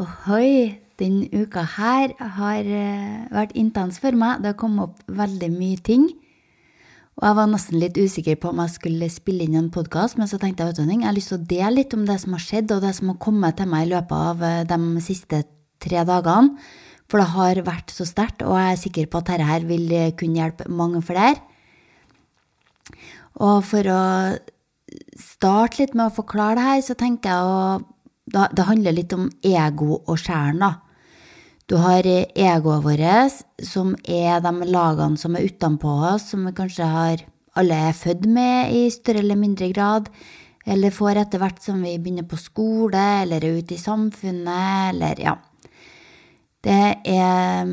Ohoi, denne uka her har eh, vært intens for meg. Det har kommet opp veldig mye ting. Og jeg var nesten litt usikker på om jeg skulle spille inn en podkast, men så tenkte jeg at jeg har lyst til å dele litt om det som har skjedd, og det som har kommet til meg i løpet av eh, de siste tre dagene. For det har vært så sterkt, og jeg er sikker på at dette her vil eh, kunne hjelpe mange flere. Og for å starte litt med å forklare det her, så tenker jeg å Det handler litt om ego og sjelen, da. Du har egoet vårt, som er de lagene som er utenpå oss, som vi kanskje har alle er født med i større eller mindre grad, eller får etter hvert som vi begynner på skole, eller er ute i samfunnet, eller ja. Det er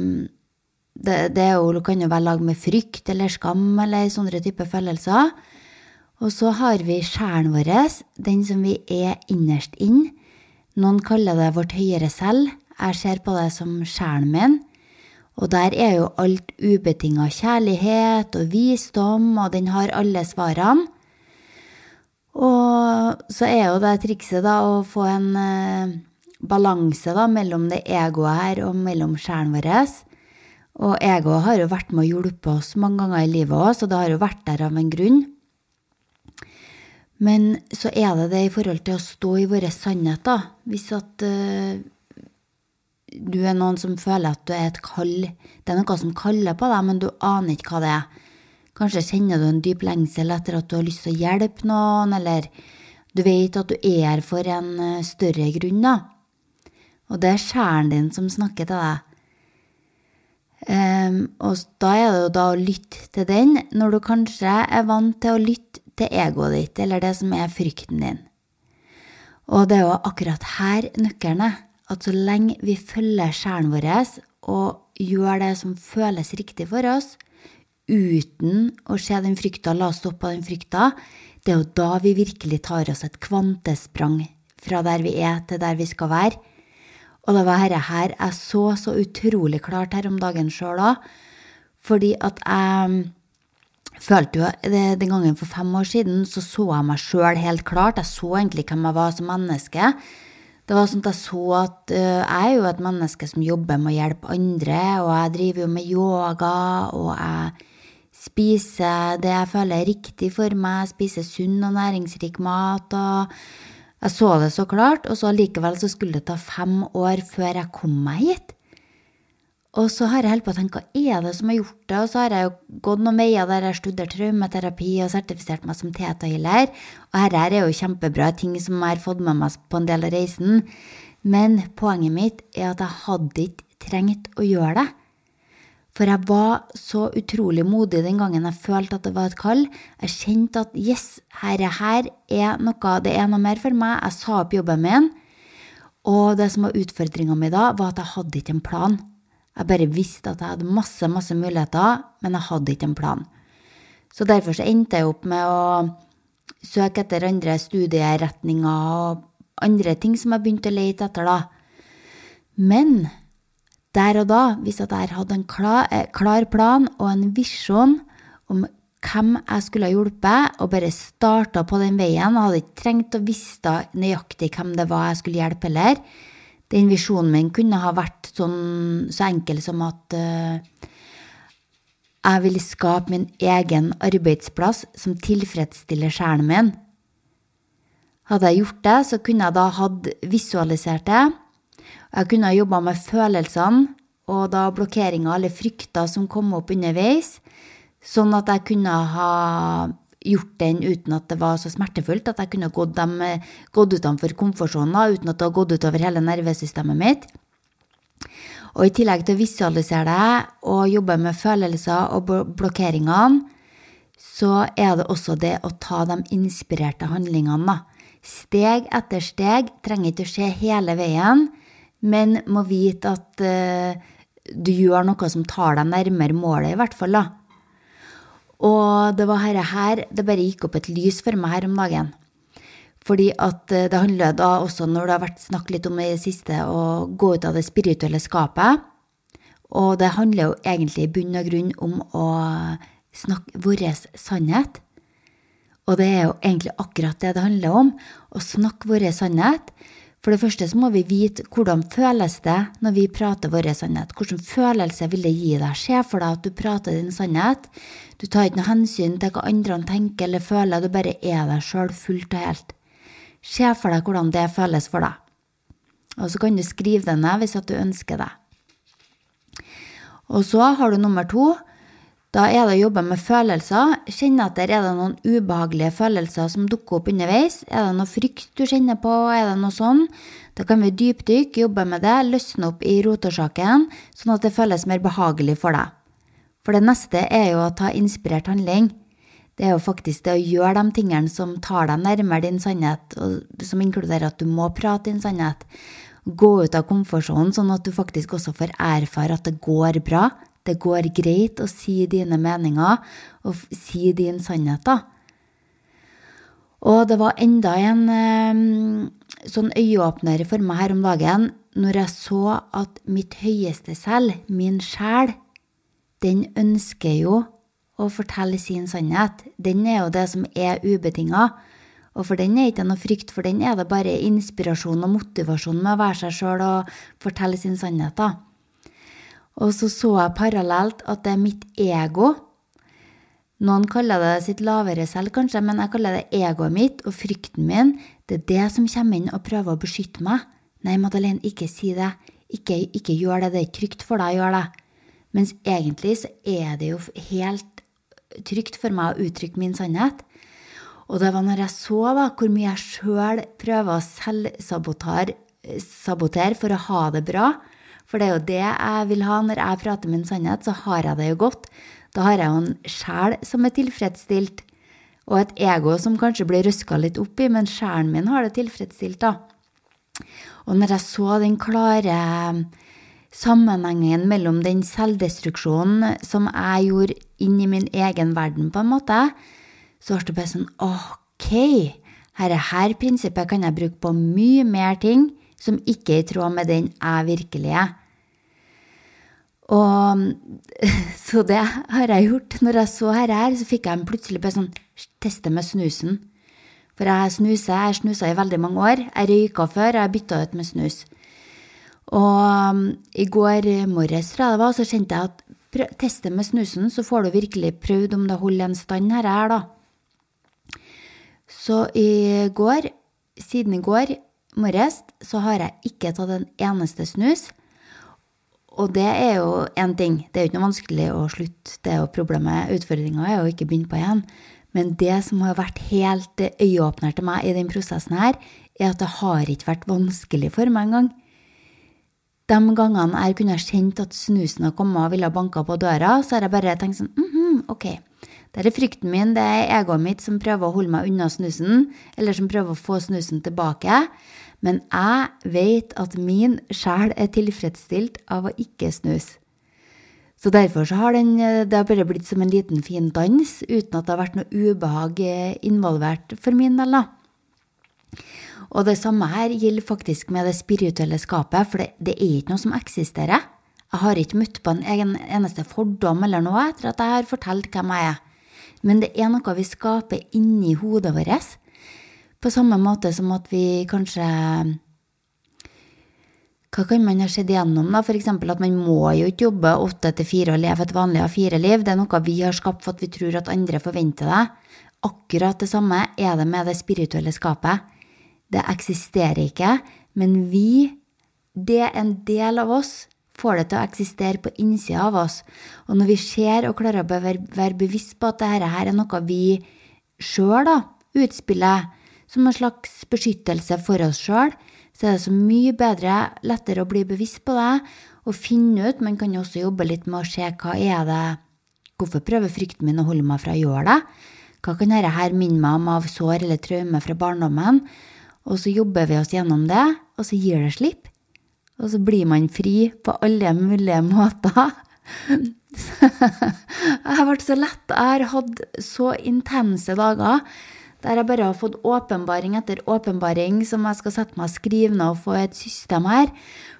det, det er jo, kan jo være lag med frykt eller skam eller sånne typer følelser. Og så har vi sjelen vår, den som vi er innerst inn. Noen kaller det vårt høyere selv. Jeg ser på det som sjelen min. Og der er jo alt ubetinga kjærlighet og visdom, og den har alle svarene. Og så er jo det trikset da å få en eh, balanse da mellom det egoet her og mellom sjelen vår. Og egoet har jo vært med å hjelpe oss mange ganger i livet òg, så det har jo vært der av en grunn. Men så er det det i forhold til å stå i våre sannheter. Hvis at uh, du er noen som føler at du er et kall Det er noe som kaller på deg, men du aner ikke hva det er. Kanskje kjenner du en dyp lengsel etter at du har lyst til å hjelpe noen, eller du vet at du er her for en eh, større grunn, da. Og det er sjelen din som snakker til deg. Um, og da er det jo da å lytte til den, når du kanskje er vant til å lytte til egoet ditt, eller det som er frykten din. Og det er jo akkurat her nøkkelen er, at så lenge vi følger sjelen vår og gjør det som føles riktig for oss, uten å se den frykta, la oss stoppe den frykta, det er jo da vi virkelig tar oss et kvantesprang fra der vi er, til der vi skal være. Og det var dette her jeg så så utrolig klart her om dagen sjøl òg, fordi at jeg følte jo Den gangen for fem år siden så så jeg meg sjøl helt klart. Jeg så egentlig hvem jeg var som menneske. Det var sånn at jeg så at uh, jeg er jo et menneske som jobber med å hjelpe andre, og jeg driver jo med yoga, og jeg spiser det jeg føler er riktig for meg, jeg spiser sunn og næringsrik mat, og jeg så det så klart, og så allikevel så skulle det ta fem år før jeg kom meg hit. Og så har jeg holdt på å tenke hva er det som har gjort det, og så har jeg jo gått noen veier der jeg har studert traumeterapi og sertifisert meg som teta-healer, og dette er jo kjempebra ting som jeg har fått med meg på en del av reisen, men poenget mitt er at jeg hadde ikke trengt å gjøre det. For jeg var så utrolig modig den gangen jeg følte at det var et kall. Jeg kjente at yes, herre her er noe, det er noe mer for meg. Jeg sa opp jobben min, og det som var utfordringa mi da, var at jeg hadde ikke en plan. Jeg bare visste at jeg hadde masse, masse muligheter, men jeg hadde ikke en plan. Så derfor så endte jeg opp med å søke etter andre studieretninger og andre ting som jeg begynte å lete etter, da. Men der og da, hvis jeg hadde en klar, eh, klar plan og en visjon om hvem jeg skulle ha hjulpet, og bare starta på den veien, og hadde ikke trengt å vite nøyaktig hvem det var jeg skulle hjelpe heller, den visjonen min kunne ha vært sånn, så enkel som at uh, jeg vil skape min egen arbeidsplass som tilfredsstiller sjelen min. Hadde jeg gjort det, så kunne jeg da hatt visualisert det. Jeg kunne ha jobba med følelsene og da blokkeringa alle frykter som kom opp underveis, sånn at jeg kunne ha gjort den uten at det var så smertefullt, at jeg kunne gått, dem, gått utenfor komfortsonen uten at det har gått utover hele nervesystemet mitt. Og i tillegg til å visualisere det og jobbe med følelser og blokkeringene, så er det også det å ta de inspirerte handlingene. Steg etter steg trenger ikke å skje hele veien, men må vite at uh, du gjør noe som tar deg nærmere målet, i hvert fall, da. Og det var herre her det bare gikk opp et lys for meg her om dagen. Fordi at eh, det handler da også, når det har vært snakk litt om i det siste, å gå ut av det spirituelle skapet. Og det handler jo egentlig i bunn og grunn om å snakke vår sannhet. Og det er jo egentlig akkurat det det handler om, å snakke vår sannhet. For det første så må vi vite hvordan føles det når vi prater vår sannhet. Hvilken følelse vil det gi deg? Se for deg at du prater din sannhet. Du tar ikke noe hensyn til hva andre tenker eller føler, du bare er deg sjøl fullt og helt. Se for deg hvordan det føles for deg. Og så kan du skrive det ned hvis du ønsker det. Og så har du nummer to. Da er det å jobbe med følelser. Kjenne etter er det noen ubehagelige følelser som dukker opp underveis. Er det noe frykt du kjenner på, er det noe sånn? Da kan vi dypdykke, jobbe med det, løsne opp i rotårsaken, sånn at det føles mer behagelig for deg. For det neste er jo å ta inspirert handling. Det er jo faktisk det å gjøre de tingene som tar deg nærmere din sannhet, og som inkluderer at du må prate din sannhet. Gå ut av komfortsonen, sånn at du faktisk også får erfare at det går bra, det går greit å si dine meninger og si din sannhet, da. Og det var enda en eh, sånn øyeåpner for meg her om dagen når jeg så at mitt høyeste selv, min sjel, den ønsker jo å fortelle sin sannhet. Den er jo det som er ubetinga. Og for den er ikke noe frykt, for den er det bare inspirasjon og motivasjon med å være seg sjøl og fortelle sin sannhet, da. Og så så jeg parallelt at det er mitt ego. Noen kaller det sitt lavere selv, kanskje, men jeg kaller det egoet mitt og frykten min. Det er det som kommer inn og prøver å beskytte meg. Nei, Madeleine, ikke si det. Ikke, ikke gjør det. Det er trygt for deg å gjøre det. Mens egentlig så er det jo helt trygt for meg å uttrykke min sannhet. Og det var når jeg så da, hvor mye jeg sjøl prøver å selvsabotere for å ha det bra, for det er jo det jeg vil ha når jeg prater min sannhet, så har jeg det jo godt. Da har jeg jo en sjel som er tilfredsstilt, og et ego som kanskje blir røska litt opp i, men sjelen min har det tilfredsstilt, da. Og når jeg så den klare sammenhengen mellom den selvdestruksjonen som jeg gjorde inn i min egen verden, på en måte, så ble det bare sånn ok, dette her prinsippet kan jeg bruke på mye mer ting som ikke er i tråd med den jeg virkelig er. Og så det har jeg gjort. Når jeg så her, her så fikk jeg plutselig bare sånn teste med snusen. For jeg snuser, jeg snusa i veldig mange år. Jeg røyka før, jeg bytta ut med snus. Og um, i går morges, tror jeg det var, så kjente jeg at teste med snusen, så får du virkelig prøvd om det holder en stand her, her da. Så i går, siden i går morges, så har jeg ikke tatt en eneste snus. Og det er jo én ting. Det er jo ikke noe vanskelig å slutte. Det er jo problemet. Utfordringa er å ikke begynne på igjen. Men det som har vært helt øyeåpner til meg i den prosessen her, er at det har ikke vært vanskelig for meg engang. De gangene jeg kunne kjent at snusen har kommet og ville banka på døra, så har jeg bare tenkt sånn mm -hmm, ok, det er frykten min, det er egoet mitt som prøver å holde meg unna snusen, eller som prøver å få snusen tilbake. Men jeg vet at min sjel er tilfredsstilt av å ikke snuse. Så derfor så har den, det har bare blitt som en liten, fin dans, uten at det har vært noe ubehag involvert for min del. da. Og det samme her gjelder faktisk med det spirituelle skapet, for det, det er ikke noe som eksisterer. Jeg har ikke møtt på en egen eneste fordom eller noe etter at jeg har fortalt hvem jeg er. Men det er noe vi skaper inni hodet vårt på samme måte som at vi kanskje Hva kan man ha sett igjennom, da? Eksempel at man må jo ikke jobbe åtte til fire og leve et vanlig A4-liv. Det er noe vi har skapt for at vi tror at andre forventer det. Akkurat det samme er det med det spirituelle skapet. Det eksisterer ikke, men vi, det er en del av oss, får det til å eksistere på innsida av oss. Og når vi ser og klarer å være bevisst på at dette er noe vi sjøl utspiller, som en slags beskyttelse for oss sjøl, så er det så mye bedre, lettere å bli bevisst på det og finne ut. Man kan jo også jobbe litt med å se hva er det Hvorfor prøver frykten min å holde meg fra å gjøre det? Hva kan dette minne meg om av sår eller traume fra barndommen? Og så jobber vi oss gjennom det, og så gir det slipp. Og så blir man fri på alle mulige måter. jeg vært så lett. Jeg har hatt så intense dager der jeg bare har fått åpenbaring etter åpenbaring som jeg skal sette meg og skrive ned og få et system her.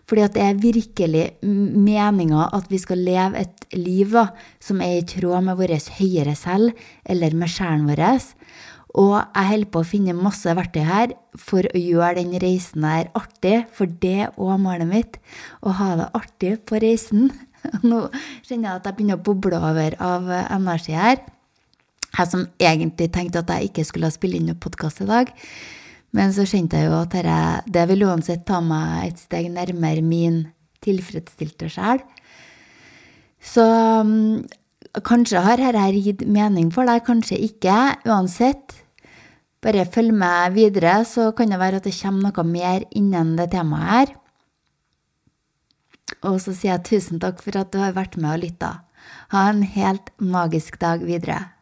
Fordi at det er virkelig meninga at vi skal leve et liv da, som er i tråd med vårt høyere selv, eller med sjelen vår. Og jeg holder på å finne masse verktøy her for å gjøre den reisen her artig, for det òg målet mitt. Å ha det artig på reisen. Nå kjenner jeg at jeg begynner å boble over av energi her. Jeg som egentlig tenkte at jeg ikke skulle spille inn noen podkast i dag. Men så kjente jeg jo at det vil uansett ta meg et steg nærmere min tilfredsstilte sjel. Så um, kanskje har dette gitt mening for deg, kanskje ikke. Uansett, bare følg med videre, så kan det være at det kommer noe mer innen det temaet her. Og så sier jeg tusen takk for at du har vært med og lytta. Ha en helt magisk dag videre.